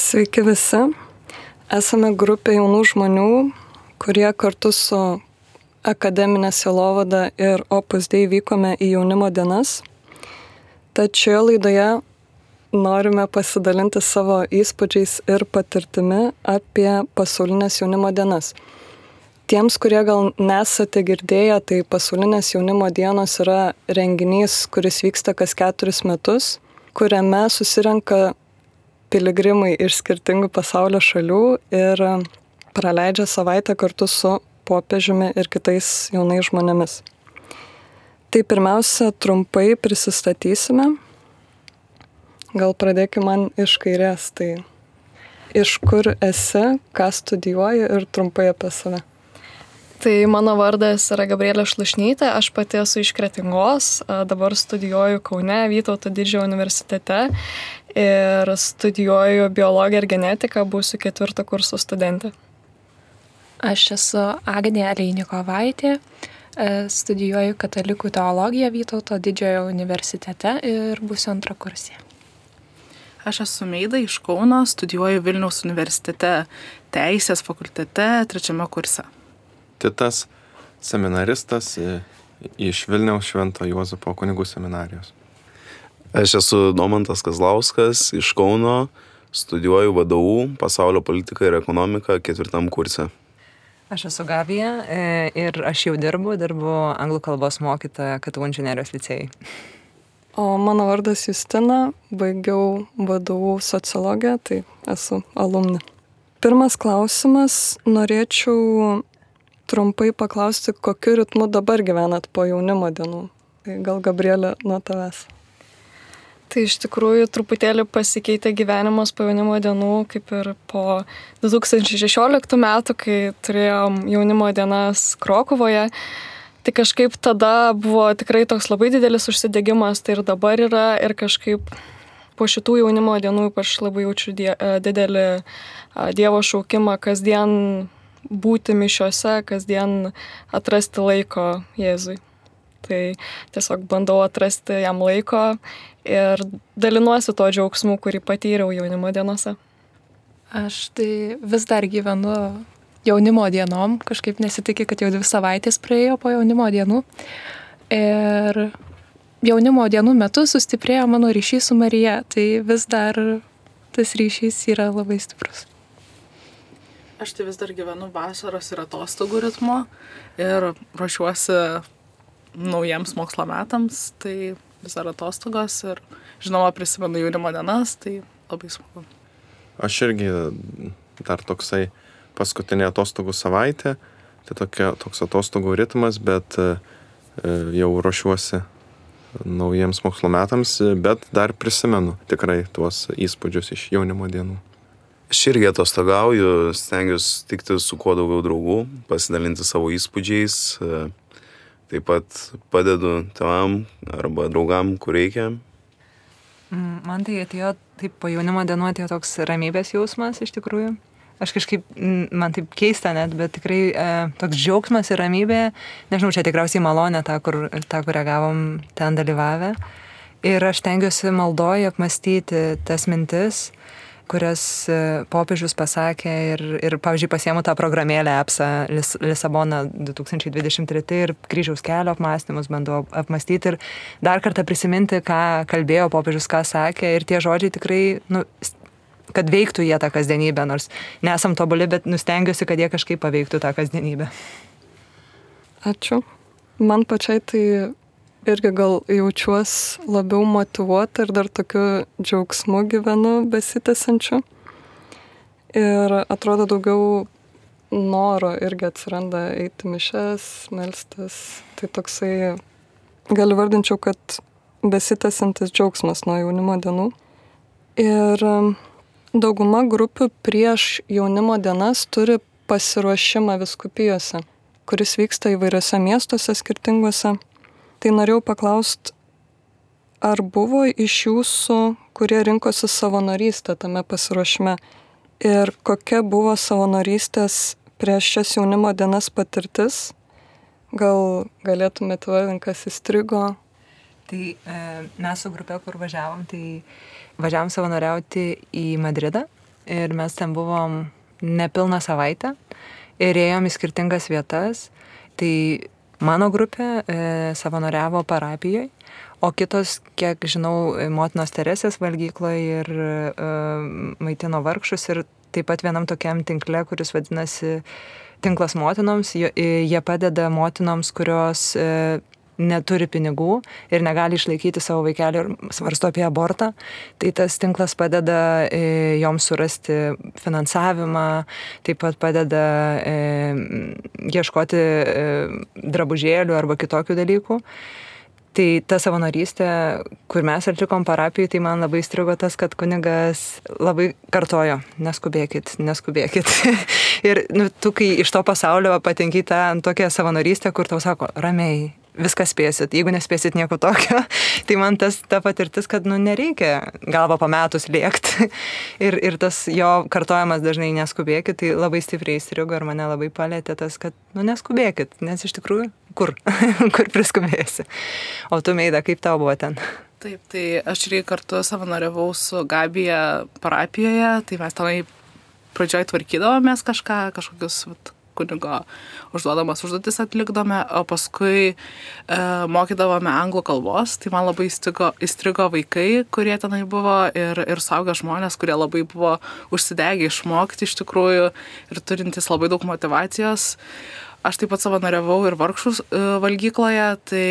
Sveiki visi. Esame grupė jaunų žmonių, kurie kartu su akademinė silovada ir Opus Dei vykome į jaunimo dienas. Tačiau laidoje norime pasidalinti savo įspūdžiais ir patirtimi apie pasaulinės jaunimo dienas. Tiems, kurie gal nesate girdėję, tai pasaulinės jaunimo dienos yra renginys, kuris vyksta kas keturis metus, kuriame susirenka piligrimai iš skirtingų pasaulio šalių ir praleidžia savaitę kartu su popiežiumi ir kitais jaunais žmonėmis. Tai pirmiausia, trumpai prisistatysime. Gal pradėkime man iš kairės, tai iš kur esi, ką studijuoji ir trumpai apie save. Tai mano vardas yra Gabrielė Šlašnytė, aš pati esu iš Kretingos, dabar studijuoju Kaune, Vytauto didžiojo universitete ir studijuoju biologiją ir genetiką, būsiu ketvirto kurso studentė. Aš esu Agnė Leinikovaitė, e, studijuoju katalikų teologiją Vytauto didžiojo universitete ir būsiu antra kursė. Aš esu Meida iš Kauno, studijuoju Vilniaus universitete Teisės fakultete trečiame kurse. Titas, seminaristas iš Vilniaus Švento Juozapo kunigų seminarijos. Aš esu Domantas Kazlauskas iš Kauno, studijuoju vadovų pasaulio politiką ir ekonomiką ketvirtam kurse. Aš esu Gavija e, ir aš jau dirbu, dirbu anglų kalbos mokytoja KTU inžinierijos licėjai. O mano vardas Justina, baigiau vadovų sociologiją, tai esu alumni. Pirmas klausimas, norėčiau trumpai paklausti, kokiu ritmu dabar gyvenat po jaunimo dienų. Tai gal Gabrielė nuo tavęs. Tai iš tikrųjų truputėlį pasikeitė gyvenimas po jaunimo dienų, kaip ir po 2016 metų, kai turėjom jaunimo dienas Krokovoje. Tai kažkaip tada buvo tikrai toks labai didelis užsidegimas, tai ir dabar yra, ir kažkaip po šitų jaunimo dienų ypač labai jaučiu die, didelį Dievo šaukimą kasdien būti mišiuose, kasdien atrasti laiko Jėzui. Tai tiesiog bandau atrasti jam laiko ir dalinuosi to džiaugsmu, kurį patyriau jaunimo dienose. Aš tai vis dar gyvenu jaunimo dienom, kažkaip nesitikė, kad jau dvi savaitės praėjo po jaunimo dienų. Ir jaunimo dienų metu sustiprėjo mano ryšys su Marija, tai vis dar tas ryšys yra labai stiprus. Aš tai vis dar gyvenu vasaros ir atostogų ritmo ir ruošiuosi naujiems mokslo metams, tai vis dar atostogos ir žinoma prisimenu jaunimo dienas, tai labai smagu. Aš irgi dar toksai paskutinė atostogų savaitė, tai tokia, toks atostogų ritmas, bet e, jau ruošiuosi naujiems mokslo metams, bet dar prisimenu tikrai tuos įspūdžius iš jaunimo dienų. Aš irgi atostogauju, stengiuosi tikti su kuo daugiau draugų, pasidalinti savo įspūdžiais, e, taip pat padedu tavam arba draugam, kur reikia. Mm, man tai atėjo, taip po jaunimo dienų atėjo toks ramybės jausmas iš tikrųjų. Aš kažkaip, mm, man taip keista net, bet tikrai e, toks džiaugsmas ir ramybė, nežinau, čia tikriausiai malonė tą, kur, tą kurią gavom ten dalyvavę. Ir aš tengiuosi maldoje apmastyti tas mintis, kurias e, popiežius pasakė ir, ir pavyzdžiui, pasiemu tą programėlę EPSA Lis, Lisabona 2023 ir kryžiaus kelio apmąstymus bandau apmastyti ir dar kartą prisiminti, ką kalbėjo popiežius, ką sakė ir tie žodžiai tikrai, nu, kad veiktų jie tą kasdienybę, nors nesam tobuli, bet nustengiuosi, kad jie kažkaip paveiktų tą kasdienybę. Ačiū. Man pačiai tai irgi gal jaučiuos labiau motivuota ir dar tokiu džiaugsmu gyvenu besitęsiančiu. Ir atrodo daugiau noro irgi atsiranda eiti mišes, melstis. Tai toksai, galiu vardinčiau, kad besitęsiantis džiaugsmas nuo jaunimo dienų. Ir um, dauguma grupių prieš jaunimo dienas turi pasiruošimą viskupijose, kuris vyksta įvairiose miestuose skirtinguose tai norėjau paklaust, ar buvo iš jūsų, kurie rinkosi savanorystę tame pasiruošime ir kokia buvo savanorystės prieš šias jaunimo dienas patirtis? Gal galėtumėte vardinti, kas įstrigo? Tai e, mes su grupė, kur važiavom, tai važiavom savanoriauti į Madridą ir mes ten buvom nepilną savaitę ir ėjom į skirtingas vietas. Tai mano grupė e, savanoriavo parapijoje, o kitos, kiek žinau, motinos Teresės valgykloje ir e, maitino vargšus ir taip pat vienam tokiam tinkle, kuris vadinasi Tinklas motinoms. Jie padeda motinoms, kurios e, neturi pinigų ir negali išlaikyti savo vaikelio ir svarsto apie abortą, tai tas tinklas padeda e, joms surasti finansavimą, taip pat padeda e, ieškoti e, drabužėlių arba kitokių dalykų. Tai ta savanorystė, kur mes atlikom parapijai, tai man labai strigo tas, kad kunigas labai kartojo, neskubėkit, neskubėkit. ir nu, tu, kai iš to pasaulio patenki tą tokią savanorystę, kur tau sako, ramiai, viską spėsit, jeigu nespėsit nieko tokio, tai man tas ta patirtis, kad nu, nereikia galvą pametus lėkti. ir, ir tas jo kartojamas dažnai neskubėkit, tai labai stipriai įstrigo ir mane labai palėtė tas, kad nu, neskubėkit, nes iš tikrųjų kur, kur priskubėsi. O tu meida, kaip tau buvo ten? Taip, tai aš irgi kartu savanoriavau su Gabija parapijoje, tai mes tenai pradžioj tvarkydavomės kažką, kažkokius vat, kunigo užduodamas užduotis atlikdome, o paskui e, mokydavome anglų kalbos, tai man labai įstrigo, įstrigo vaikai, kurie tenai buvo ir, ir saugia žmonės, kurie labai buvo užsidegę išmokti iš tikrųjų ir turintys labai daug motivacijos. Aš taip pat savanoriavau ir vargšų e, valgykloje, tai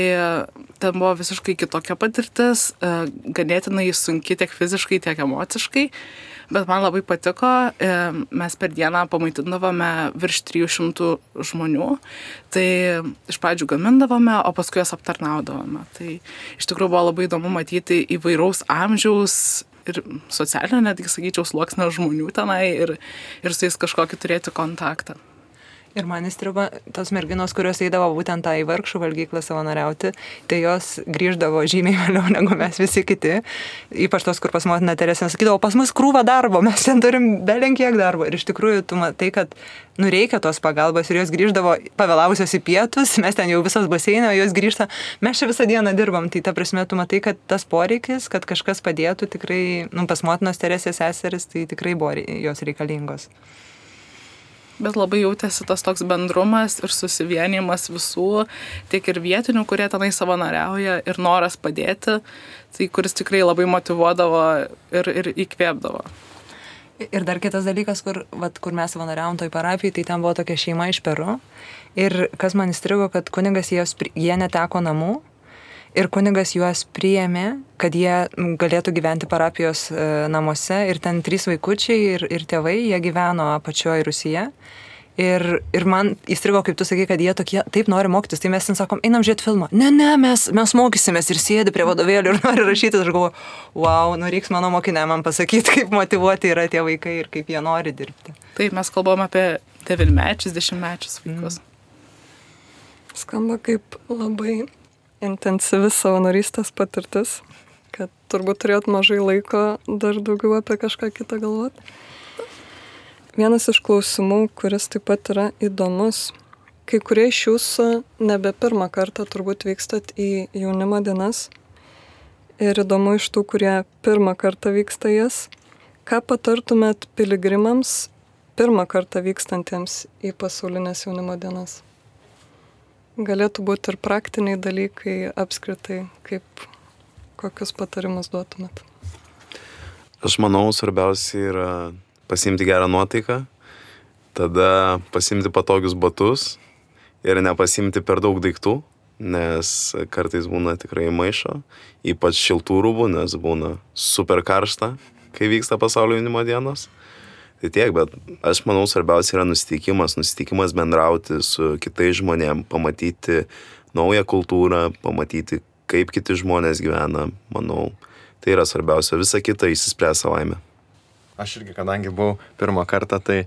ten buvo visiškai kitokia patirtis, e, ganėtinai sunki tiek fiziškai, tiek emociškai bet man labai patiko, mes per dieną pamaitindavome virš 300 žmonių, tai iš pradžių gamindavome, o paskui jas aptarnaudavome. Tai iš tikrųjų buvo labai įdomu matyti įvairaus amžiaus ir socialinio, netgi sakyčiau, sluoksnio žmonių tenai ir, ir su jais kažkokį turėti kontaktą. Ir man įstrigo tos merginos, kurios eidavo būtent tą į vargšų valgyklą savanoriauti, tai jos grįždavo žymiai vėliau negu mes visi kiti. Ypač tos, kur pas motina Teresė sakydavo, pas mus krūva darbo, mes ten turim belenkiek darbo. Ir iš tikrųjų tu matai, kad nu reikia tos pagalbos ir jos grįždavo pavėlavusios į pietus, mes ten jau visas baseinė, o jos grįžta, mes čia visą dieną dirbam. Tai ta prasme, tu matai, kad tas poreikis, kad kažkas padėtų tikrai, nu pas motinos Teresės seseris, tai tikrai buvo jos reikalingos bet labai jautėsi tas toks bendrumas ir susivienimas visų, tiek ir vietinių, kurie tenai savanoriauja ir noras padėti, tai kuris tikrai labai motivuodavo ir, ir įkvėpdavo. Ir dar kitas dalykas, kur, vat, kur mes savanoriavom toj parapijai, tai ten buvo tokia šeima iš Peru. Ir kas man įstrigo, kad kunigas jos, jie neteko namų, ir kunigas juos priėmė, kad jie galėtų gyventi parapijos e, namuose ir ten trys vaikučiai ir, ir tėvai, jie gyveno apačioje Rusija. Ir, ir man įstrigo, kaip tu sakai, kad jie tokie taip nori mokytis, tai mes ten sakom, einam žiūrėti filmą. Ne, ne, mes, mes mokysimės ir sėdi prie vadovėlių ir nori rašyti. Aš galvoju, wow, nu reiks mano mokinė man pasakyti, kaip motivuoti yra tie vaikai ir kaip jie nori dirbti. Taip, mes kalbam apie devinmečius, dešimtmečius vaikus. Mm. Skamba kaip labai intensyvi savanorystės patirtis, kad turbūt turėt mažai laiko dar daugiau apie kažką kitą galvoti. Vienas iš klausimų, kuris taip pat yra įdomus. Kai kurie iš jūsų nebe pirmą kartą turbūt vykstat į jaunimo dienas. Ir įdomu iš tų, kurie pirmą kartą vyksta jas. Ką patartumėt piligrimams pirmą kartą vykstantiems į pasaulinės jaunimo dienas? Galėtų būti ir praktiniai dalykai apskritai, kaip kokius patarimus duotumėt? Aš manau, svarbiausia yra pasimti gerą nuotaiką, tada pasimti patogius batus ir nepasimti per daug daiktų, nes kartais būna tikrai maišo, ypač šiltų rūbų, nes būna super karšta, kai vyksta pasaulio jaunimo dienos. Tai tiek, bet aš manau svarbiausia yra nusiteikimas, nusiteikimas bendrauti su kitais žmonėmis, pamatyti naują kultūrą, pamatyti, kaip kiti žmonės gyvena, manau, tai yra svarbiausia, visa kita įsispręs savaime. Aš irgi, kadangi buvau pirmą kartą, tai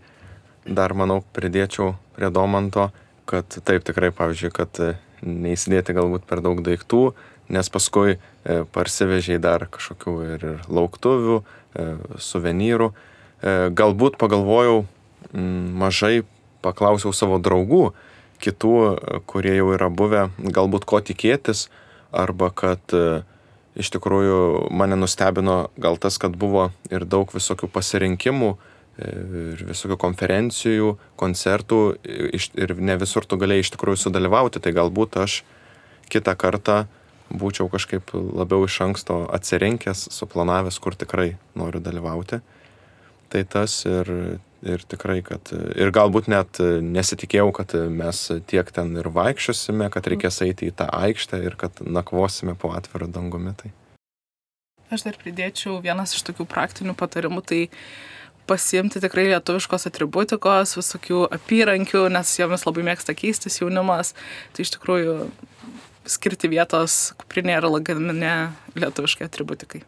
dar, manau, pridėčiau prie Domanto, kad taip tikrai, pavyzdžiui, kad neįsidėti galbūt per daug daiktų, nes paskui e, parsivežiai dar kažkokių ir lauktuvių, e, suvenyrų. E, galbūt pagalvojau mažai, paklausiau savo draugų, kitų, e, kurie jau yra buvę, galbūt ko tikėtis, arba kad e, iš tikrųjų mane nustebino gal tas, kad buvo ir daug visokių pasirinkimų, ir visokių konferencijų, koncertų ir ne visur tu galėjai iš tikrųjų sudalyvauti, tai galbūt aš kitą kartą būčiau kažkaip labiau iš anksto atsirinkęs, suplanavęs, kur tikrai noriu dalyvauti. Tai tas ir, ir tikrai, kad ir galbūt net nesitikėjau, kad mes tiek ten ir vaikščiosime, kad reikės eiti į tą aikštę ir kad nakvosime po atvirą dangumi. Tai. Aš dar pridėčiau vienas iš tokių praktinių patarimų, tai pasiimti tikrai lietuviškos atributikos, visokių apyrankių, nes jomis labai mėgsta keistis jaunimas. Tai iš tikrųjų skirti vietos kuprinėje ir lagamine lietuviškai atributikai.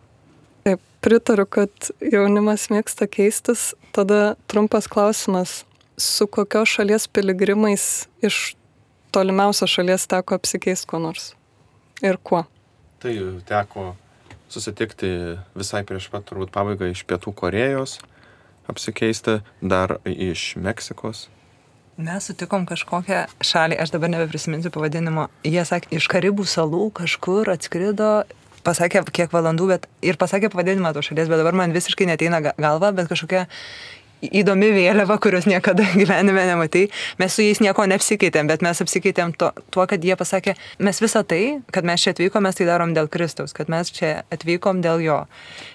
Pritariu, kad jaunimas mėgsta keistis. Tada trumpas klausimas. Su kokios šalies piligrimais iš tolimiausios šalies teko apsikeisti kuo nors? Ir kuo? Tai teko susitikti visai prieš pat turbūt pabaigą iš Pietų Korejos, apsikeisti, dar iš Meksikos. Mes sutikom kažkokią šalį, aš dabar nebeprisiminsiu pavadinimo. Jie sakė, iš Karibų salų kažkur atskrido, pasakė kiek valandų, bet ir pasakė pavadinimą to šalies, bet dabar man visiškai neteina galva, bet kažkokia įdomi vėliava, kurios niekada gyvenime nematai. Mes su jais nieko neapsikeitėm, bet mes apsikeitėm to, tuo, kad jie pasakė, mes visą tai, kad mes čia atvykom, mes tai darom dėl Kristaus, kad mes čia atvykom dėl jo.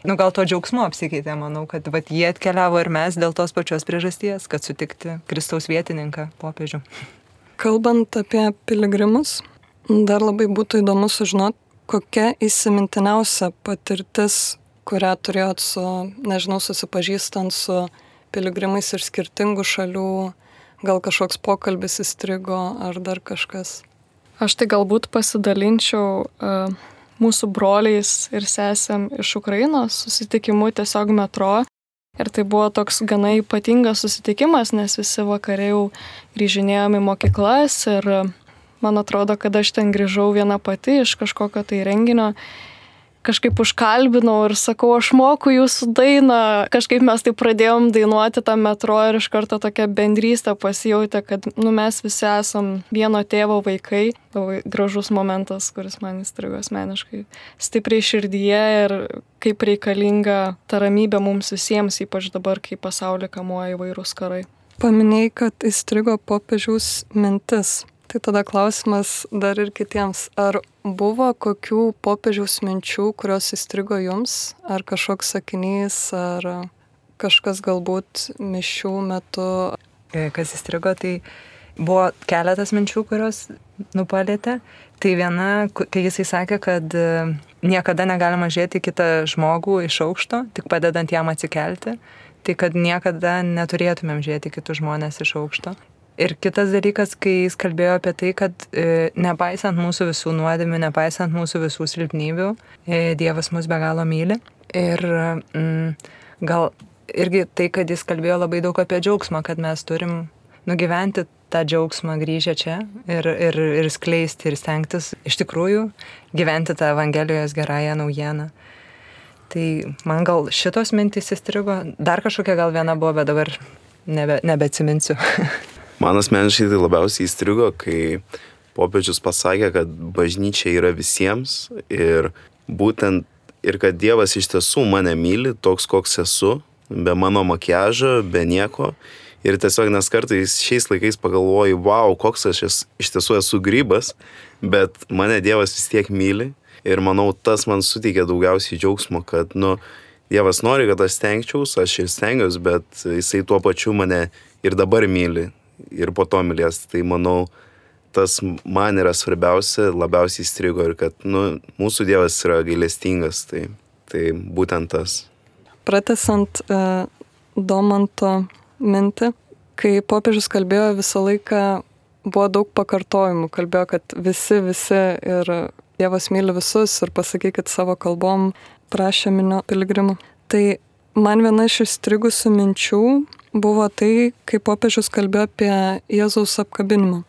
Nu gal to džiaugsmo apsikeitėm, manau, kad vat, jie atkeliavo ir mes dėl tos pačios priežasties, kad sutikti Kristaus vietininką popiežių. Kalbant apie piligrimus, dar labai būtų įdomu sužinoti, kokia įsimintiniausia patirtis, kurią turėjot su, nežinau, susipažįstant su piligrimais iš skirtingų šalių, gal kažkoks pokalbis įstrigo ar dar kažkas? Aš tai galbūt pasidalinčiau uh, mūsų broliais ir sesėm iš Ukrainos susitikimu tiesiog metro. Ir tai buvo toks gana ypatingas susitikimas, nes visi vakariai jau grįžinėjom į mokyklas ir man atrodo, kad aš ten grįžau viena pati iš kažkokio tai renginio kažkaip užkalbinau ir sakau, aš moku jūsų dainą. Kažkaip mes tai pradėjom dainuoti tą metro ir iš karto tokia bendrystė pasijautė, kad nu, mes visi esam vieno tėvo vaikai. Labai gražus momentas, kuris man įstrigo asmeniškai. Stipriai širdyje ir kaip reikalinga ta ramybė mums visiems, ypač dabar, kai pasaulį kamuoja įvairūs karai. Paminėjai, kad įstrigo popiežiaus mintis. Tai tada klausimas dar ir kitiems. Ar buvo kokių popiežiaus minčių, kurios įstrigo jums? Ar kažkoks sakinys, ar kažkas galbūt mišių metu? E, kas įstrigo, tai buvo keletas minčių, kurios nupalėtė. Tai viena, kai jisai sakė, kad e, niekada negalima žiūrėti kitą žmogų iš aukšto, tik padedant jam atsikelti. Tai kad niekada neturėtumėm žiūrėti kitus žmonės iš aukšto. Ir kitas dalykas, kai jis kalbėjo apie tai, kad e, nepaisant mūsų visų nuodėmių, nepaisant mūsų visų silpnybių, e, Dievas mus be galo myli. Ir mm, gal irgi tai, kad jis kalbėjo labai daug apie džiaugsmą, kad mes turim nugyventi tą džiaugsmą grįžę čia ir, ir, ir skleisti ir stengtis iš tikrųjų gyventi tą Evangelijos gerąją naujieną. Tai man gal šitos mintys įstrigo, dar kažkokia gal viena buvo, bet dabar nebe, nebeatsiminsiu. Man asmeniškai tai labiausiai įstrigo, kai popiežius pasakė, kad bažnyčia yra visiems ir būtent ir kad Dievas iš tiesų mane myli toks, koks esu, be mano makiažo, be nieko. Ir tiesiog nes kartais šiais laikais pagalvoju, wow, koks aš es, iš tiesų esu grybas, bet mane Dievas vis tiek myli. Ir manau, tas man suteikia daugiausiai džiaugsmo, kad, nu, Dievas nori, kad aš stengčiausi, aš ir stengiuosi, bet Jisai tuo pačiu mane ir dabar myli ir po to mylės. Tai manau, tas man yra svarbiausia, labiausiai įstrigo ir kad nu, mūsų Dievas yra gailestingas, tai, tai būtent tas. Pratesant uh, Domanto mintį, kai popiežius kalbėjo visą laiką, buvo daug pakartojimų, kalbėjo, kad visi, visi ir Dievas myli visus ir pasakykit savo kalbom, prašė minio piligrimų. Tai man viena iš įstrigusių minčių buvo tai, kai popiežius kalbėjo apie Jėzaus apkabinimą.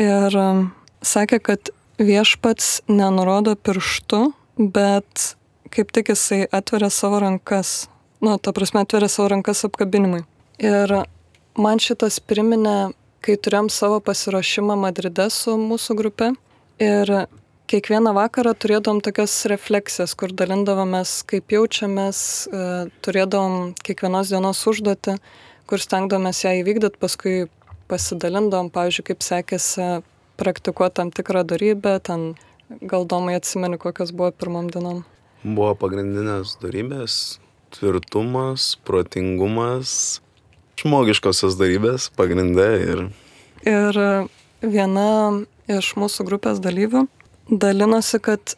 Ir um, sakė, kad viešpats nenurodo pirštu, bet kaip tik jisai atveria savo rankas. Nu, ta prasme, atveria savo rankas apkabinimui. Ir man šitas priminė, kai turėjom savo pasiruošimą Madride su mūsų grupe. Ir kiekvieną vakarą turėdavom tokias refleksijas, kur dalindavomės, kaip jaučiamės, e, turėdavom kiekvienos dienos užduotį, kur stengdavomės ją įvykdyti, paskui pasidalindavom, pavyzdžiui, kaip sekėsi praktikuoti tam tikrą darybę, ten galdomai atsimeni, kokios buvo pirmam dienom. Buvo pagrindinės darybės - tvirtumas, protingumas, žmogiškosios darybės pagrindė ir... Ir viena iš mūsų grupės dalyvių dalinosi, kad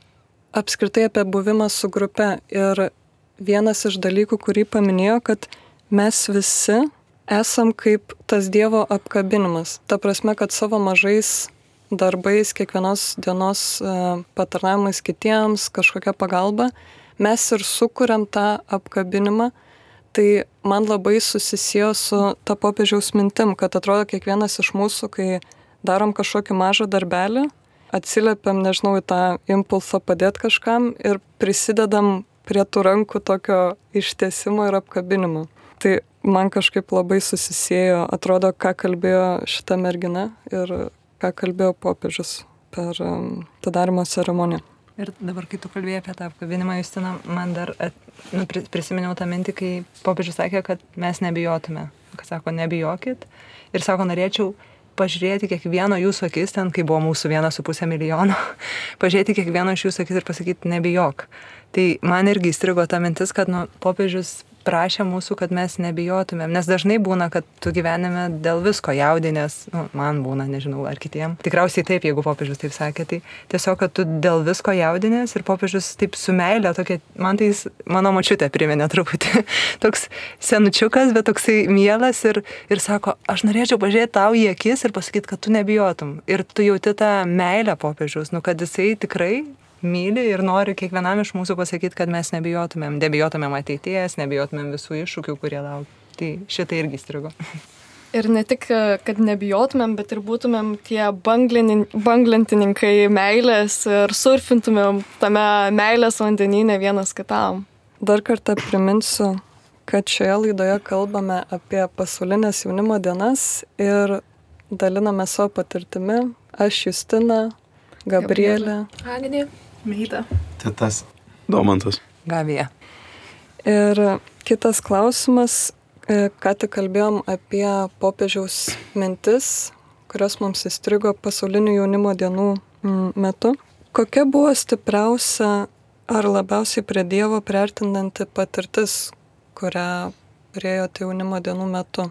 apskritai apie buvimą su grupe ir vienas iš dalykų, kurį paminėjo, kad mes visi esam kaip tas Dievo apkabinimas. Ta prasme, kad savo mažais darbais, kiekvienos dienos e, patarnavimais kitiems, kažkokia pagalba, mes ir sukūrėm tą apkabinimą. Tai man labai susisėjo su ta popiežiaus mintim, kad atrodo kiekvienas iš mūsų, kai darom kažkokį mažą darbelį, atsiliepiam, nežinau, į tą impulsą padėti kažkam ir prisidedam prie tų rankų tokio ištiesimo ir apkabinimo. Tai man kažkaip labai susisėjo, atrodo, ką kalbėjo šita mergina ir ką kalbėjo popiežius per um, atidarimo ceremoniją. Ir dabar, kai tu kalbėjai apie tą apkabinimą, Justina, man dar at, nu, prisiminiau tą mintį, kai popiežius sakė, kad mes nebijotume. Kad sako, nebijokit. Ir sako, norėčiau pažiūrėti kiekvieno jūsų akis, ten kai buvo mūsų vienas su pusė milijono, pažiūrėti kiekvieno iš jūsų akis ir pasakyti, nebijok. Tai man irgi įstrigo ta mintis, kad nu, popiežius prašė mūsų, kad mes nebijotumėm, nes dažnai būna, kad tu gyvenime dėl visko jaudinės, nu, man būna, nežinau, ar kitiem. Tikriausiai taip, jeigu popiežius taip sakė, tai tiesiog, kad tu dėl visko jaudinės ir popiežius taip su meilė, tokia, man tai mano mačiutė priminė truputį, toks senučiukas, bet toksai mielas ir, ir sako, aš norėčiau pažiūrėti tau į akis ir pasakyti, kad tu nebijotum. Ir tu jauti tą meilę popiežiaus, nu, kad jisai tikrai myli ir nori kiekvienam iš mūsų pasakyti, kad mes nebijotumėm, nebijotumėm ateities, nebijotumėm visų iššūkių, kurie laukia. Tai šitai irgi strigo. Ir ne tik, kad nebijotumėm, bet ir būtumėm tie banglentininkai meilės ir surfintumėm tame meilės vandenyne vienas kitam. Dar kartą priminsiu, kad šioje laidoje kalbame apie pasaulinės jaunimo dienas ir daliname savo patirtimi. Aš Justina, Gabrielė, Agnė, Meida. Titas. Domantas. Gavija. Ir kitas klausimas, e, ką tik kalbėjom apie popiežiaus mintis, kurios mums įstrigo pasaulinių jaunimo dienų metu. Kokia buvo stipriausia ar labiausiai prie Dievo priartinanti patirtis, kurią turėjote jaunimo dienų metu?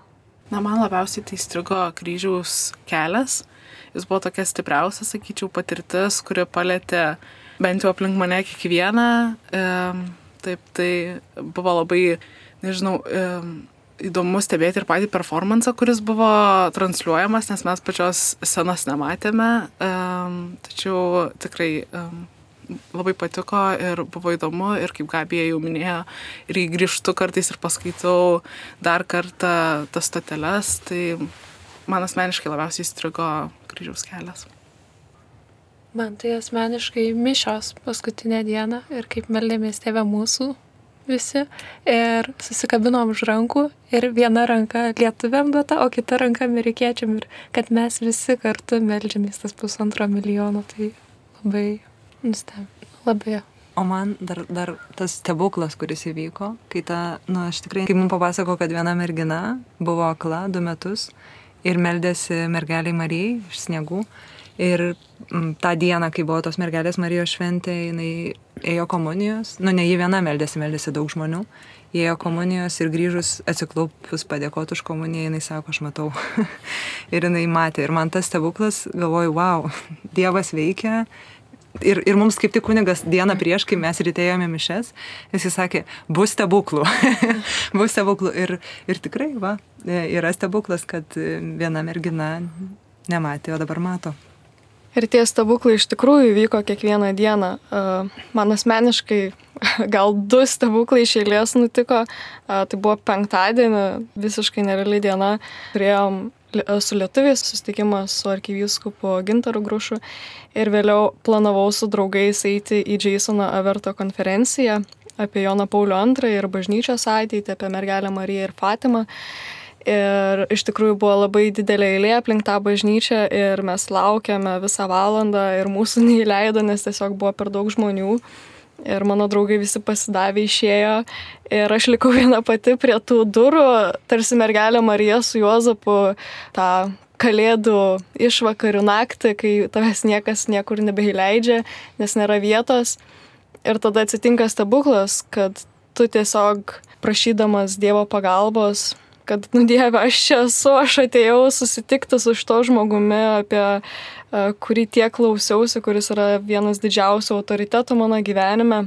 Na, man labiausiai tai strigo kryžiaus kelias. Jis buvo tokia stipriausia, sakyčiau, patirtis, kuri palėtė bent jau aplink mane kiekvieną. Taip, tai buvo labai, nežinau, įdomu stebėti ir patį performansą, kuris buvo transliuojamas, nes mes pačios scenos nematėme. Tačiau tikrai labai patiko ir buvo įdomu ir kaip Gabija jau minėjo, ir grįžtu kartais ir paskaitau dar kartą tas stateles, tai man asmeniškai labiausiai įstrigo kryžiaus kelias. Man tai asmeniškai mišios paskutinę dieną ir kaip meldėmės tėvę mūsų visi ir susikabinom už rankų ir viena ranka lietuviam duota, o kita ranka amerikiečiam ir kad mes visi kartu meldžiamės tas pusantro milijono, tai labai nustebino, labai. O man dar, dar tas stebuklas, kuris įvyko, kai ta, nu, aš tikrai, kai mums papasako, kad viena mergina buvo akla du metus ir meldėsi mergeliai Marijai iš sniegų Ir m, tą dieną, kai buvo tos mergelės Marijos šventė, jinai ėjo komunijos, nu ne jį viena meldėsi, meldėsi daug žmonių, jie ėjo komunijos ir grįžus atsiklaupus padėkoti už komuniją, jinai sako, aš matau. ir jinai matė. Ir man tas stebuklas, galvoju, wow, Dievas veikia. Ir, ir mums kaip tik kunigas dieną prieš, kai mes rytėjome mišes, jis sakė, bus stebuklų. bus stebuklų. Ir, ir tikrai, va, yra stebuklas, kad viena mergina nematė, o dabar mato. Ir tie stebuklai iš tikrųjų vyko kiekvieną dieną. Man asmeniškai gal du stebuklai iš eilės nutiko. Tai buvo penktadienį, visiškai nereali diena. Turėjom su lietuviais susitikimą su arkivyskupu Gintaru Grušu ir vėliau planavau su draugais eiti į Jasono Averto konferenciją apie Joną Paulių II ir bažnyčios ateitį, apie mergelę Mariją ir Fatimą. Ir iš tikrųjų buvo labai didelė eilė aplink tą bažnyčią ir mes laukėme visą valandą ir mūsų neįleido, nes tiesiog buvo per daug žmonių. Ir mano draugai visi pasidavė, išėjo. Ir aš likau viena pati prie tų durų, tarsi mergelė Marija su Juozapu tą kalėdų išvakarių naktį, kai tavęs niekas niekur nebeįleidžia, nes nėra vietos. Ir tada atsitinka stebuklas, kad tu tiesiog prašydamas Dievo pagalbos kad, nu Dieve, aš čia esu, aš atėjau susitikti su šito žmogumi, apie uh, kurį tiek klausiausi, kuris yra vienas didžiausių autoritetų mano gyvenime.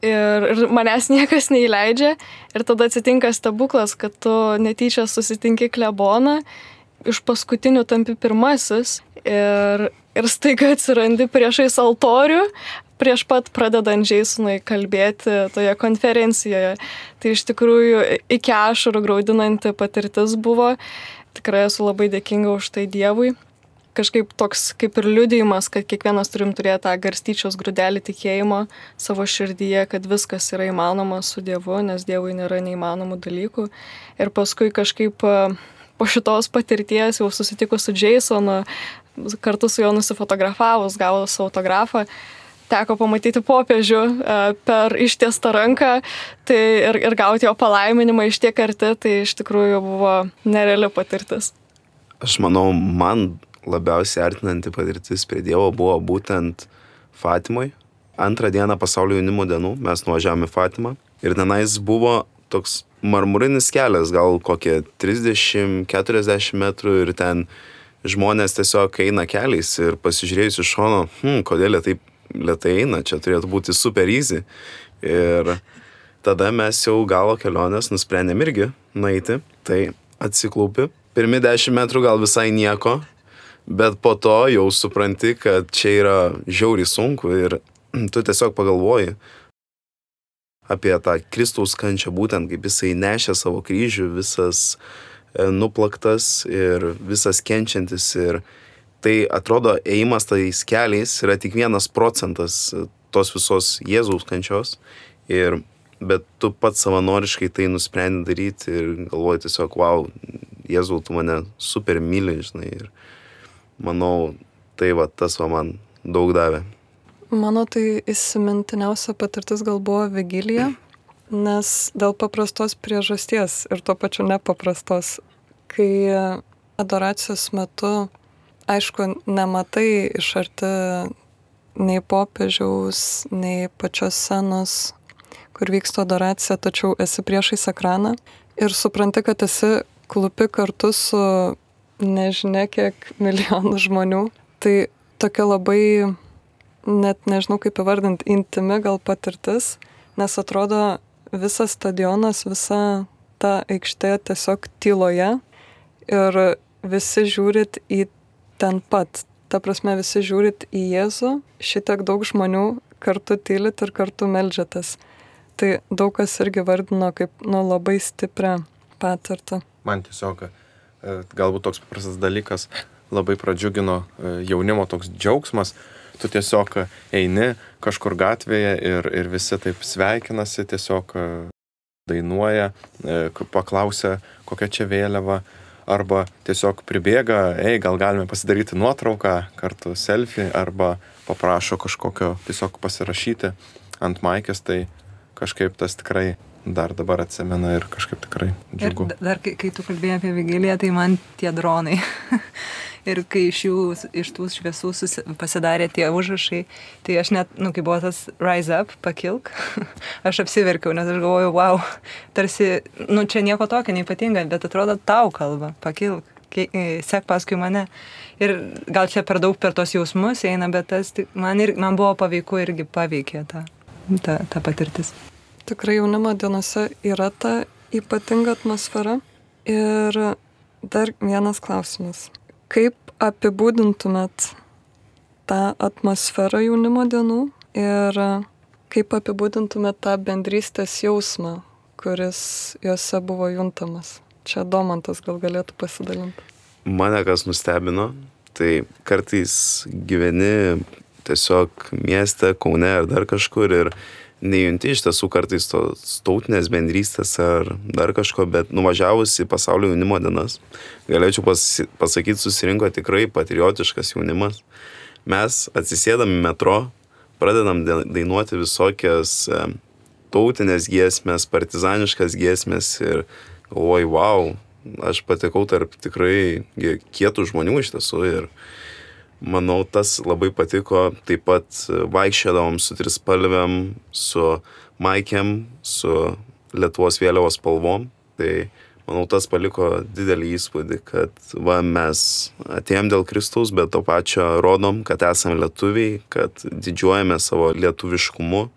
Ir, ir manęs niekas neįleidžia. Ir tada atsitinka stebuklas, kad tu netyčia susitinki kleboną, iš paskutinių tampi pirmasis. Ir, ir staiga atsirandi priešais altorių, prieš pat pradedant Jasonui kalbėti toje konferencijoje. Tai iš tikrųjų iki ašarų graudinanti patirtis buvo. Tikrai esu labai dėkinga už tai Dievui. Kažkaip toks kaip ir liudijimas, kad kiekvienas turim turėti tą garstyčios grūdelį tikėjimo savo širdyje, kad viskas yra įmanoma su Dievu, nes Dievui nėra neįmanomų dalykų. Ir paskui kažkaip po šitos patirties jau susitikus su Jasonu, kartu su juo nusifotografavus, gavus autografą, teko pamatyti popiežių e, per ištiestą ranką tai ir, ir gauti jo palaiminimą iš tiek arti, tai iš tikrųjų buvo nereali patirtis. Aš manau, man labiausiai artinanti patirtis prie Dievo buvo būtent Fatimoj. Antrą dieną pasaulio jaunimo dienų mes nuvažiavome į Fatimą ir tenais buvo toks marmurinis kelias, gal kokie 30-40 metrų ir ten žmonės tiesiog eina keliais ir pasižiūrėjus iš šono, hm, kodėl jie taip lietai eina, čia turėtų būti super easy. Ir tada mes jau galo kelionės nusprendėm irgi nueiti, tai atsiklaupi. Pirmi 10 metrų gal visai nieko, bet po to jau supranti, kad čia yra žiauriai sunku ir tu tiesiog pagalvoji apie tą Kristaus kančią, būtent kaip jisai nešė savo kryžių, visas e, nuplaktas ir visas kenčiantis ir tai atrodo ėjimas tais keliais yra tik vienas procentas tos visos Jėzaus kančios. Ir, bet tu pats savanoriškai tai nusprendai daryti ir galvoji tiesiog, wow, Jėzau, tu mane super myli, žinai. Ir manau, tai va tas va man daug davė. Mano tai įsimintiniausia patirtis gal buvo Vigilija, nes dėl paprastos priežasties ir tuo pačiu nepaprastos, kai adoracijos metu aišku, nematai iš arti nei popiežiaus, nei pačios scenos, kur vyksta adoracija, tačiau esi priešais ekraną ir supranti, kad esi klupi kartu su nežinia kiek milijonų žmonių. Tai tokia labai, net nežinau kaip įvardinti, intimi gal patirtis, nes atrodo visas stadionas, visa ta aikštė tiesiog tyloje ir visi žiūrit į ten pat. Ta prasme, visi žiūrit į Jėzų, šitiek daug žmonių kartu tylit ir kartu melžiatės. Tai daug kas irgi vardino kaip nu, labai stiprią patirtį. Man tiesiog e, galbūt toks paprastas dalykas labai pradžiugino e, jaunimo toks džiaugsmas. Tu tiesiog eini kažkur gatvėje ir, ir visi taip sveikinasi, tiesiog e, dainuoja, paklausia, kokia čia vėliava arba tiesiog pribėga, ei, gal galime pasidaryti nuotrauką kartu selfie, arba paprašo kažkokio tiesiog pasirašyti ant maikės, tai kažkaip tas tikrai dar dabar atsimena ir kažkaip tikrai džiugu. Ir dar kai, kai tu kalbėjai apie Vigiliją, tai man tie dronai. ir kai iš jų, iš tų šviesų susi, pasidarė tie užrašai, tai aš net, nu, kai buvo tas rise up, pakilk, aš apsiverkiau, nes aš galvojau, wow, tarsi, nu, čia nieko tokio neipatinga, bet atrodo tau kalba, pakilk, e, sek paskui mane. Ir gal čia per daug per tos jausmus eina, bet tas man, ir, man buvo paveiku irgi paveikė ta, ta, ta patirtis. Tikrai jaunimo dienose yra ta ypatinga atmosfera. Ir dar vienas klausimas. Kaip apibūdintumėt tą atmosferą jaunimo dienų ir kaip apibūdintumėt tą bendrystės jausmą, kuris juose buvo juntamas? Čia Domantas gal galėtų pasidalinti. Mane kas nustebino, tai kartais gyveni tiesiog mieste, Kaune ar dar kažkur ir nejunti iš tiesų kartais tos tautinės bendrystės ar dar kažko, bet nuvažiavus į pasaulio jaunimo dienas, galėčiau pas, pasakyti, susirinko tikrai patriotiškas jaunimas. Mes atsisėdami metro, pradedam dainuoti visokias e, tautinės giesmės, partizaniškas giesmės ir galvoju, wow, aš patekau tarp tikrai kietų žmonių iš tiesų ir manau, tas labai patiko. Taip pat vaikščiodavom su trispalviam, su maikėm, su Lietuvos vėliavos spalvom. Tai manau, tas paliko didelį įspūdį, kad va, mes atėjom dėl Kristaus, bet to pačio rodom, kad esame lietuviai, kad didžiuojame savo lietuviškumu,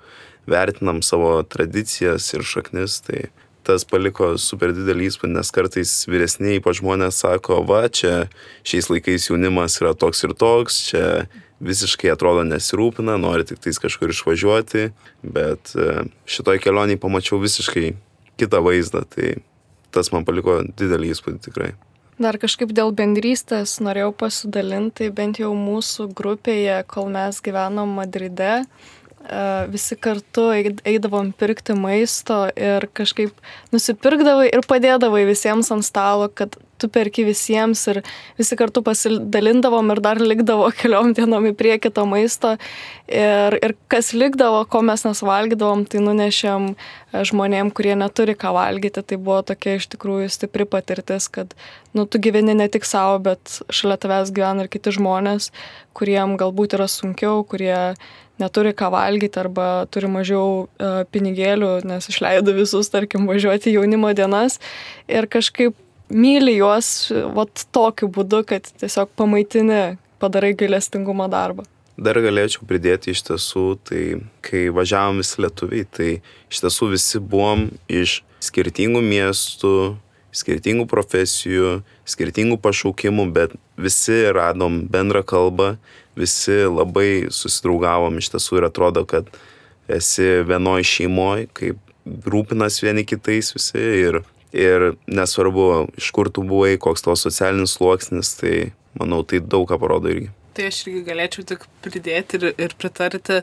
vertinam savo tradicijas ir šaknis. Tai tas paliko super didelį įspūdį, nes kartais vyresniai ypač žmonės sako, va, čia šiais laikais jaunimas yra toks ir toks, čia visiškai atrodo nesirūpina, nori tik tais kažkur išvažiuoti, bet e, šitoj kelioniai pamačiau visiškai kitą vaizdą, tai tas man paliko didelį įspūdį tikrai. Dar kažkaip dėl bendrystės norėjau pasidalinti, bent jau mūsų grupėje, kol mes gyvenom Madride, visi kartu eidavom pirkti maisto ir kažkaip nusipirkdavai ir padėdavai visiems ant stalo, kad tu perki visiems ir visi kartu pasidalindavom ir dar likdavo keliom dienom į priekį to maisto. Ir, ir kas likdavo, ko mes nesuvalgydavom, tai nunešėm žmonėm, kurie neturi ką valgyti. Tai buvo tokia iš tikrųjų stipri patirtis, kad nu, tu gyveni ne tik savo, bet šalia tavęs gyvena ir kiti žmonės, kuriem galbūt yra sunkiau, kurie neturi ką valgyti arba turi mažiau uh, pinigėlių, nes išleido visus, tarkim, važiuoti jaunimo dienas ir kažkaip myli juos vat, tokiu būdu, kad tiesiog pamaitini, padarai gailestingumo darbą. Dar galėčiau pridėti iš tiesų, tai kai važiavom visi lietuviai, tai iš tiesų visi buvom iš skirtingų miestų, skirtingų profesijų, skirtingų pašaukimų, bet visi radom bendrą kalbą, visi labai susidraugavom iš tiesų ir atrodo, kad esi vienoje šeimoje, kaip rūpinas vieni kitais visi ir, ir nesvarbu, iš kur tu buvai, koks tavo socialinis sluoksnis, tai manau, tai daug ką parodo irgi. Tai aš irgi galėčiau tik pridėti ir, ir pritarti,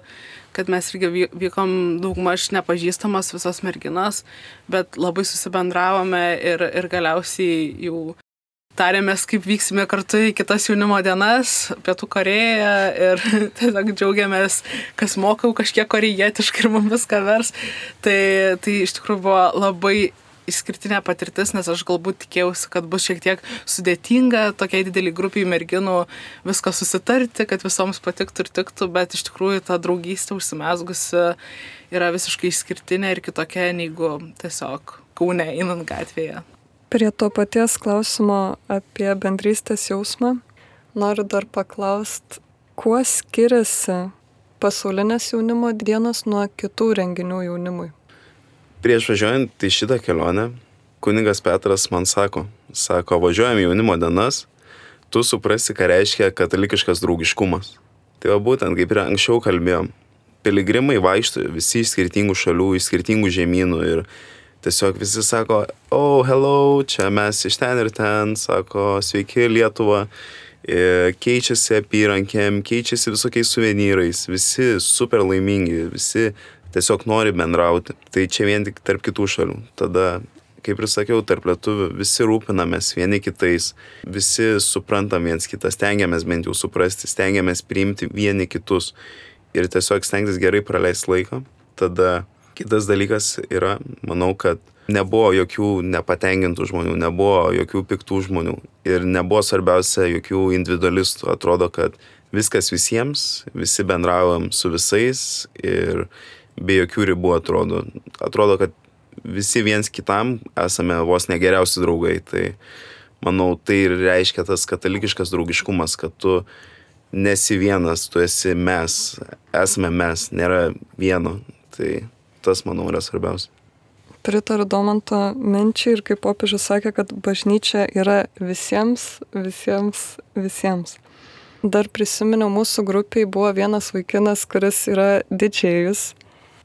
kad mes irgi vykom daugmaž nepažįstamos visos merginos, bet labai susibendravome ir, ir galiausiai jau tarėmės, kaip vyksime kartu į kitas jaunimo dienas, Pietų Koreją ir tiesiog džiaugiamės, kas mokau kažkiek korejietiškai ir mums viską vers. Tai, tai iš tikrųjų buvo labai išskirtinė patirtis, nes aš galbūt tikėjausi, kad bus šiek tiek sudėtinga tokiai dideliai grupiai merginų viską susitarti, kad visoms patiktų ir tiktų, bet iš tikrųjų ta draugystė užsimesgusi yra visiškai išskirtinė ir kitokia negu tiesiog kaune einant gatvėje. Prie to paties klausimo apie bendrystės jausmą noriu dar paklausti, kuo skiriasi pasaulinės jaunimo dienos nuo kitų renginių jaunimui? Prieš važiuojant į šitą kelionę, kuningas Petras man sako, sako, važiuojam jaunimo dienas, tu suprasi, ką reiškia katalikiškas draugiškumas. Tai va būtent, kaip ir anksčiau kalbėjom, piligrimai vaikšto visi iš skirtingų šalių, iš skirtingų žemynų ir tiesiog visi sako, oh, hello, čia mes iš ten ir ten, sako, sveiki Lietuva, keičiasi apyrankėm, keičiasi visokiais suvenyrais, visi super laimingi, visi tiesiog nori bendrauti. Tai čia vien tik tarp kitų šalių. Tada, kaip ir sakiau, tarp lietuvių visi rūpinamės vieni kitais, visi suprantam viens kitą, stengiamės bent jau suprasti, stengiamės priimti vieni kitus ir tiesiog stengtis gerai praleisti laiką. Tada kitas dalykas yra, manau, kad nebuvo jokių nepatenkintų žmonių, nebuvo jokių piktų žmonių ir nebuvo svarbiausia jokių individualistų. Atrodo, kad viskas visiems, visi bendraujam su visais ir be jokių ribų atrodo. Atrodo, kad visi viens kitam esame vos negeriausi draugai. Tai manau, tai ir reiškia tas katalikiškas draugiškumas, kad tu nesi vienas, tu esi mes, esame mes, nėra vieno. Tai tas, manau, yra svarbiausia. Pritariu Domanto minčiai ir kaip popiežius sakė, kad bažnyčia yra visiems, visiems, visiems. Dar prisiminiau, mūsų grupiai buvo vienas vaikinas, kuris yra didžėjus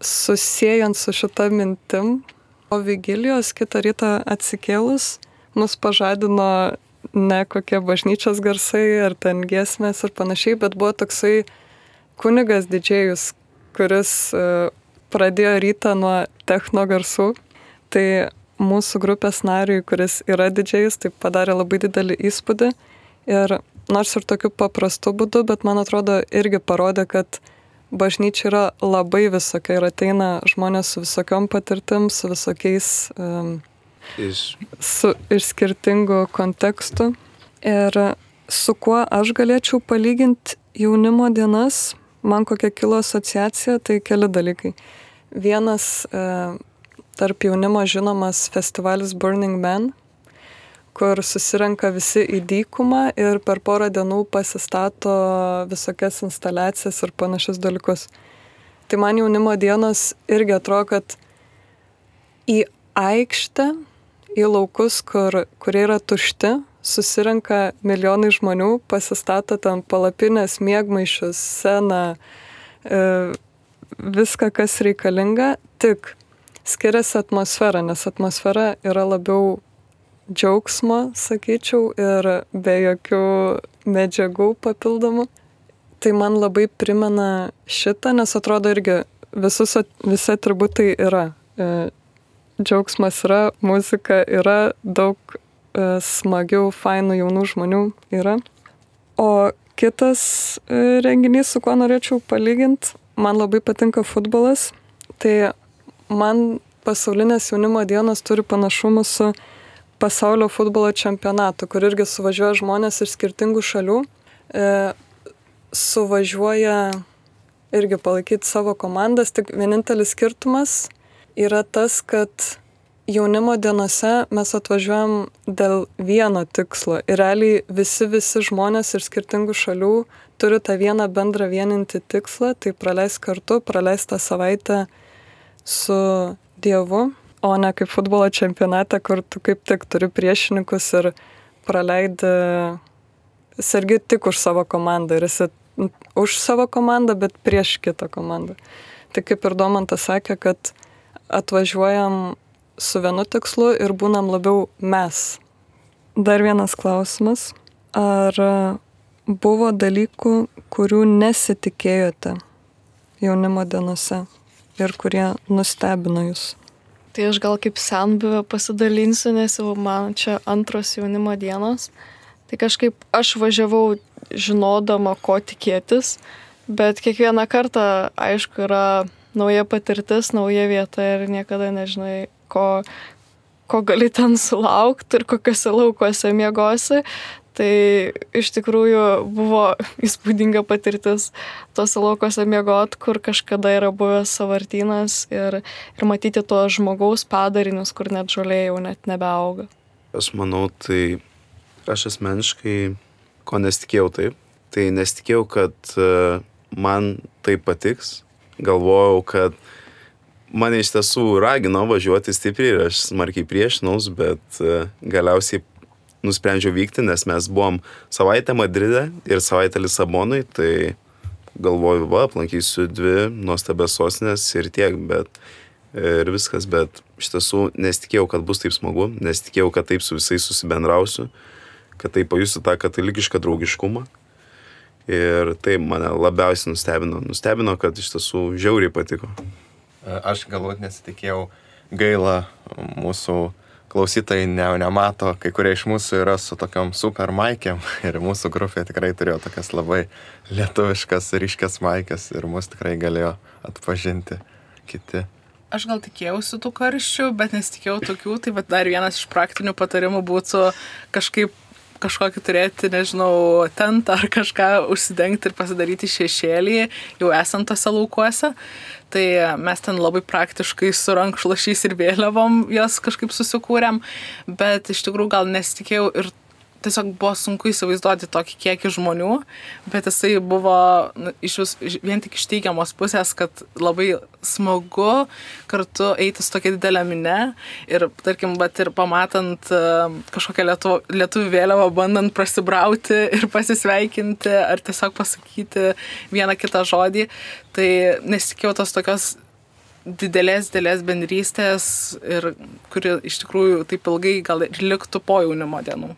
susijęjant su šita mintim, o vigilijos kitą rytą atsikėlus mus pažadino ne kokie bažnyčios garsai ar ten giesmės ir panašiai, bet buvo toksai kunigas didžėjus, kuris uh, pradėjo rytą nuo techno garsų. Tai mūsų grupės nariui, kuris yra didžiais, tai padarė labai didelį įspūdį. Ir nors ir tokiu paprastu būdu, bet man atrodo irgi parodė, kad bažnyčia yra labai visokia ir ateina žmonės su visokiom patirtim, su visokiais, um, iš... Su, iš skirtingų kontekstų. Ir su kuo aš galėčiau palyginti jaunimo dienas, man kokia kilo asociacija, tai keli dalykai. Vienas e, tarp jaunimo žinomas festivalis Burning Man, kur susirenka visi į dykumą ir per porą dienų pasistato visokias instaliacijas ir panašius dalykus. Tai man jaunimo dienos irgi atrodo, kad į aikštę, į laukus, kur, kurie yra tušti, susirenka milijonai žmonių, pasistato tam palapinės, mėgmaišius, sceną, e, viską, kas reikalinga, tik skiriasi atmosfera, nes atmosfera yra labiau džiaugsmo, sakyčiau, ir be jokių medžiagų papildomų. Tai man labai primena šitą, nes atrodo irgi visus, visi atributai yra. E, džiaugsmas yra, muzika yra, daug e, smagių, fainų jaunų žmonių yra. O kitas e, renginys, su kuo norėčiau palyginti, man labai patinka futbolas. Tai man pasaulinės jaunimo dienos turi panašumų su pasaulio futbolo čempionatu, kur irgi suvažiuoja žmonės iš skirtingų šalių, e, suvažiuoja irgi palaikyti savo komandas, tik vienintelis skirtumas yra tas, kad jaunimo dienose mes atvažiuojam dėl vieno tikslo. Ir realiai visi, visi žmonės iš skirtingų šalių turi tą vieną bendrą vieninti tikslą, tai praleis kartu, praleis tą savaitę su Dievu, o ne kaip futbolo čempionate, kur tu kaip tik turi priešininkus ir praleidi, sergi tik už savo komandą ir esi už savo komandą, bet prieš kitą komandą. Tai kaip ir Domantas sakė, kad atvažiuojam su vienu tikslu ir būnam labiau mes. Dar vienas klausimas. Ar buvo dalykų, kurių nesitikėjote jaunimo dienose? ir kurie nustebino jūs? Tai aš gal kaip senbuvė pasidalinsiu, nes jau man čia antros jaunimo dienos. Tai kažkaip aš važiavau žinodama, ko tikėtis, bet kiekvieną kartą, aišku, yra nauja patirtis, nauja vieta ir niekada nežinai, ko, ko gali ten sulaukti ir kokiuose laukuose miegosi. Tai iš tikrųjų buvo įspūdinga patirtis tose laukose miegot, kur kažkada yra buvęs savartynas ir, ir matyti to žmogaus padarinius, kur net žolė jau net nebeauga. Aš manau, tai aš asmeniškai, ko nesitikėjau taip, tai nesitikėjau, kad e, man tai patiks. Galvojau, kad mane iš tiesų ragino važiuoti stipriai ir aš smarkiai priešinaus, bet e, galiausiai nusprendžiau vykti, nes mes buvom savaitę Madride ir savaitę Lisabonui, tai galvoju, va, aplankysiu dvi nuostabias sostinės ir tiek, bet ir viskas, bet iš tiesų nesitikėjau, kad bus taip smagu, nesitikėjau, kad taip su visais susibendrausiu, kad taip pajusiu tą katalikišką draugiškumą. Ir tai mane labiausiai nustebino. Nustebino, kad iš tiesų žiauriai patiko. Aš galbūt nesitikėjau gaila mūsų klausytojai ne, nemato, kai kurie iš mūsų yra su tokiom super maikėm ir mūsų grupė tikrai turėjo tokias labai lietuviškas, ryškias maikės ir mus tikrai galėjo atpažinti kiti. Aš gal tikėjausi tų karščių, bet nesitikėjau tokių, tai va, dar vienas iš praktinių patarimų būtų kažkaip kažkokį turėti, nežinau, tentą ar kažką užsidengti ir pasidaryti šešėlį, jau esant tose laukuose. Tai mes ten labai praktiškai su rankšlašiais ir vėliavom jas kažkaip susikūrėm, bet iš tikrųjų gal nesitikėjau ir tiesiog buvo sunku įsivaizduoti tokį kiekį žmonių, bet jisai buvo nu, iš vis, vien tik iš teigiamos pusės, kad labai smagu kartu eiti su tokia didelė minė ir, tarkim, bet ir pamatant uh, kažkokią lietu, lietuvių vėliavą, bandant prasibrauti ir pasisveikinti ar tiesiog pasakyti vieną kitą žodį, tai nesitikėjau tos tokios didelės, didelės bendrystės ir kuri iš tikrųjų taip ilgai gal ir liktų po jaunimo dienų.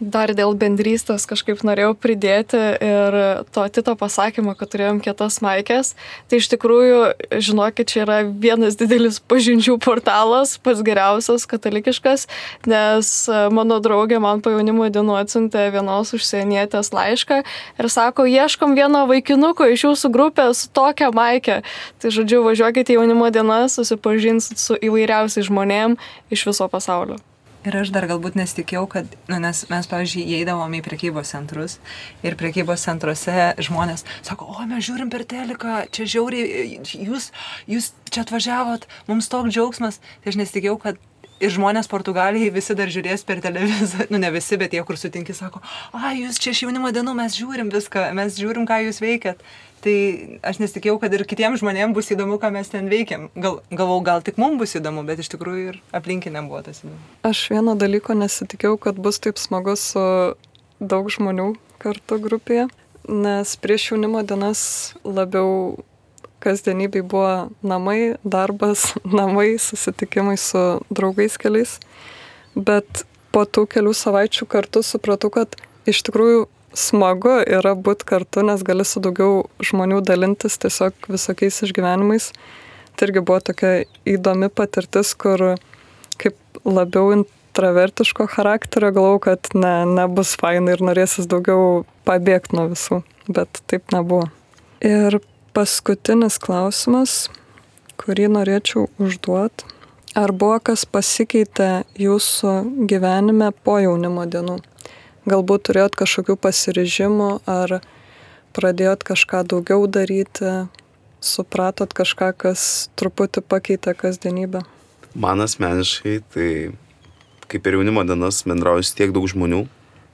Dar dėl bendrystės kažkaip norėjau pridėti ir to Tito pasakymą, kad turėjom kietas maikės. Tai iš tikrųjų, žinokit, čia yra vienas didelis pažinčių portalas, pats geriausias katalikiškas, nes mano draugė man po jaunimo dienų atsiuntė vienos užsienietės laišką ir sako, ieškom vieno vaikinuko iš jūsų grupės su tokia maikė. Tai žodžiu, važiuokite į jaunimo dienas, susipažinsit su įvairiausiais žmonėm iš viso pasaulio. Ir aš dar galbūt nesitikėjau, kad, nu, nes mes, pavyzdžiui, įeidavom į prekybos centrus ir prekybos centruose žmonės sako, o mes žiūrim per teliką, čia žiauriai, jūs, jūs čia atvažiavot, mums toks džiaugsmas. Tai aš nesitikėjau, kad ir žmonės Portugalijai visi dar žiūrės per televizorių, nu ne visi, bet tie, kur sutinki, sako, a, jūs čia iš jaunimo dienų, mes žiūrim viską, mes žiūrim, ką jūs veikiat. Tai aš nesitikėjau, kad ir kitiems žmonėms bus įdomu, ką mes ten veikiam. Gal, galvau, gal tik mums bus įdomu, bet iš tikrųjų ir aplinkiniam buvo tas įdomu. Aš vieno dalyko nesitikėjau, kad bus taip smagu su daug žmonių kartu grupėje, nes prieš jaunimo dienas labiau kasdienybei buvo namai, darbas, namai, susitikimai su draugais keliais. Bet po tų kelių savaičių kartu supratau, kad iš tikrųjų smagu yra būti kartu, nes gali su daugiau žmonių dalintis tiesiog visokiais išgyvenimais. Tai irgi buvo tokia įdomi patirtis, kur kaip labiau intravertiško charakterio galvau, kad ne, nebus fainai ir norėsis daugiau pabėgti nuo visų, bet taip nebuvo. Ir paskutinis klausimas, kurį norėčiau užduoti. Ar buvo kas pasikeitė jūsų gyvenime po jaunimo dienų? Galbūt turėjot kažkokių pasiryžimų ar pradėjot kažką daugiau daryti, supratot kažką, kas truputį pakeitė kasdienybę? Man asmeniškai, tai kaip ir jaunimo dienas bendrauju su tiek daug žmonių,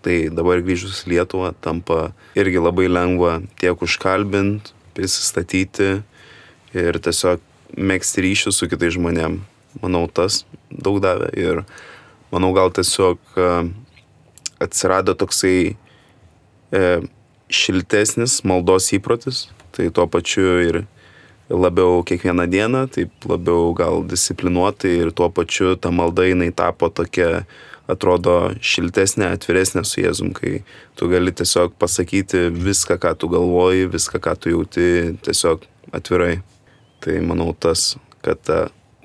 tai dabar grįžus į Lietuvą tampa irgi labai lengva tiek užkalbinti, prisistatyti ir tiesiog mėgsti ryšių su kitais žmonėm. Manau, tas daug davė ir manau, gal tiesiog atsirado toksai e, šiltesnis maldos įprotis, tai tuo pačiu ir labiau kiekvieną dieną, taip labiau gal disciplinuotai ir tuo pačiu ta malda jinai tapo tokia, atrodo, šiltesnė, atviresnė su Jėzum, kai tu gali tiesiog pasakyti viską, ką tu galvoji, viską, ką tu jauti, tiesiog atvirai. Tai manau tas, kad ta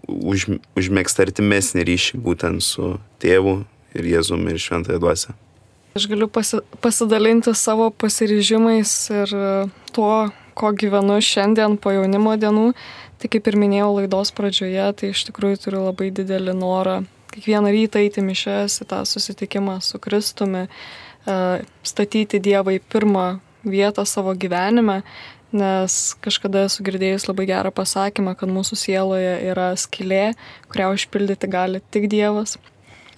už, užmėgsta artimesnį ryšį būtent su tėvu ir Jėzum ir Šventąją dvasę. Aš galiu pasi pasidalinti savo pasiryžimais ir tuo, ko gyvenu šiandien po jaunimo dienų. Tai kaip ir minėjau laidos pradžioje, tai iš tikrųjų turiu labai didelį norą kiekvieną rytą eiti mišęs į tą susitikimą su Kristumi, statyti Dievą į pirmą vietą savo gyvenime, nes kažkada esu girdėjus labai gerą pasakymą, kad mūsų sieloje yra skilė, kurią užpildyti gali tik Dievas.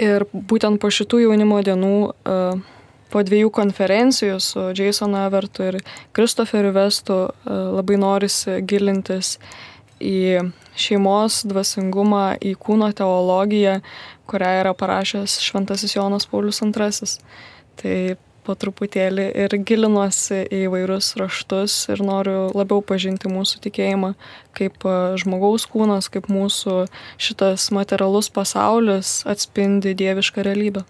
Ir būtent po šitų jaunimo dienų, e, po dviejų konferencijų su Jasonu Evertu ir Kristoferiu Vestu e, labai norisi gilintis į šeimos dvasingumą, į kūno teologiją, kurią yra parašęs Šventasis Jonas Paulius II. Tai po truputėlį ir gilinuosi į vairius raštus ir noriu labiau pažinti mūsų tikėjimą kaip e, žmogaus kūnas, kaip mūsų šitas materialus pasaulis atspindi dievišką realybę.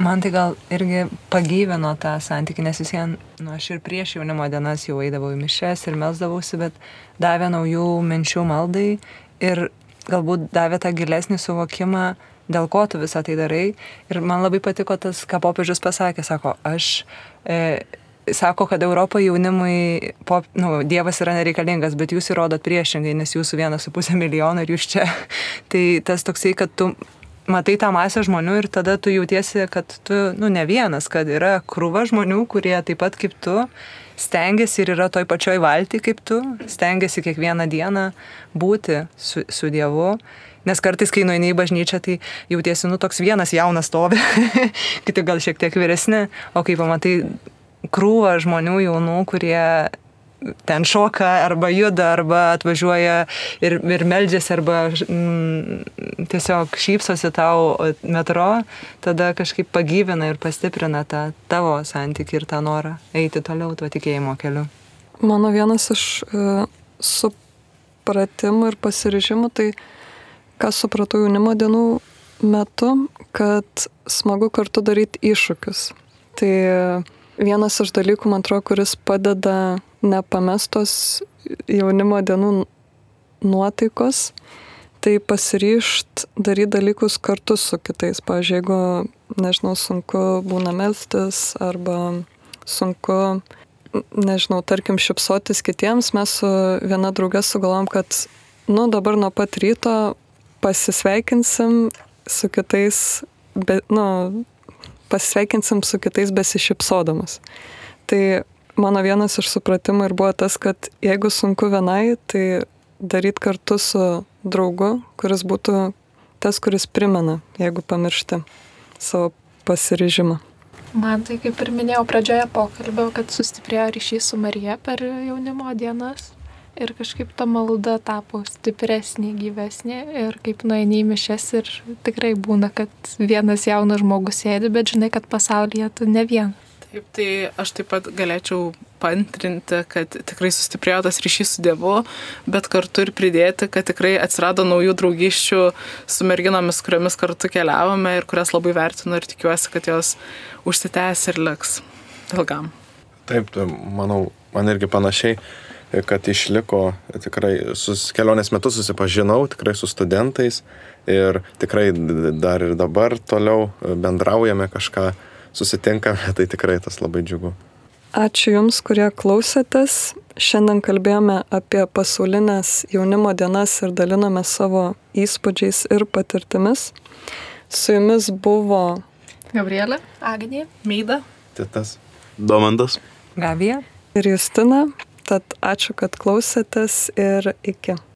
Man tai gal irgi pagyvino tą santykį, nes vis vien, nu, aš ir prieš jaunimo dienas jau eidavau į mišes ir melsdavausi, bet davė naujų minčių maldai ir galbūt davė tą gilesnį suvokimą, dėl ko tu visą tai darai. Ir man labai patiko tas, ką popiežius pasakė, sako, aš... E, Sako, kad Europoje jaunimui pop, nu, Dievas yra nereikalingas, bet jūs įrodot priešingai, nes jūsų vienas su pusė milijono ir jūs čia. tai tas toksai, kad tu matai tą masę žmonių ir tada tu jautiesi, kad tu, nu, ne vienas, kad yra krūva žmonių, kurie taip pat kaip tu stengiasi ir yra toj pačioj valti kaip tu, stengiasi kiekvieną dieną būti su, su Dievu Nes kartais, kai nueini į bažnyčią, tai jautiesi, nu, toks vienas jaunas stovi, kiti gal šiek tiek vyresni, o kai pamatai krūvą žmonių jaunų, kurie ten šoka arba juda, arba atvažiuoja ir, ir meldžiasi, arba mm, tiesiog šypsosi tau metro, tada kažkaip pagyvina ir pastiprina tą tavo santyki ir tą norą eiti toliau tuo tikėjimo keliu. Mano vienas iš uh, supratimų ir pasirižimų, tai uh, ką supratau jaunimo dienų metu, kad smagu kartu daryti iššūkius. Tai vienas iš dalykų, man atrodo, kuris padeda nepamestos jaunimo dienų nuotaikos, tai pasiryšt daryti dalykus kartu su kitais. Pavyzdžiui, jeigu, nežinau, sunku būna melstis arba sunku, nežinau, tarkim, šipsotis kitiems, mes su viena draugė sugalvom, kad, nu, dabar nuo pat ryto pasisveikinsim su kitais, be, nu, pasisveikinsim su kitais besišypsodamas. Tai mano vienas iš supratimų ir buvo tas, kad jeigu sunku vienai, tai daryti kartu su draugu, kuris būtų tas, kuris primena, jeigu pamiršti savo pasiryžimą. Man tai kaip ir minėjau pradžioje pokalbio, kad sustiprėjo ryšys su Marija per jaunimo dienas ir kažkaip ta malda tapo stipresnė, gyvesnė ir kaip nueini į mišes ir tikrai būna, kad vienas jaunas žmogus sėdi, bet žinai, kad pasaulyje tu ne vienas. Taip, tai aš taip pat galėčiau pantrinti, kad tikrai sustiprėjo tas ryšys su Dievu, bet kartu ir pridėti, kad tikrai atsirado naujų draugiščių su merginomis, kuriomis kartu keliavome ir kurias labai vertinu ir tikiuosi, kad jos užsitęs ir liks ilgam. Taip, tai manau, man irgi panašiai kad išliko tikrai sus, kelionės metu susipažinau tikrai su studentais ir tikrai dar ir dabar toliau bendraujame kažką, susitinkame, tai tikrai tas labai džiugu. Ačiū Jums, kurie klausėtės. Šiandien kalbėjome apie pasaulinės jaunimo dienas ir daliname savo įspūdžiais ir patirtimis. Su Jumis buvo Gabrielė, Agnė, Meida, Titas. Domantas. Gabija. ir Justina. Tad ačiū, kad klausėtės ir iki.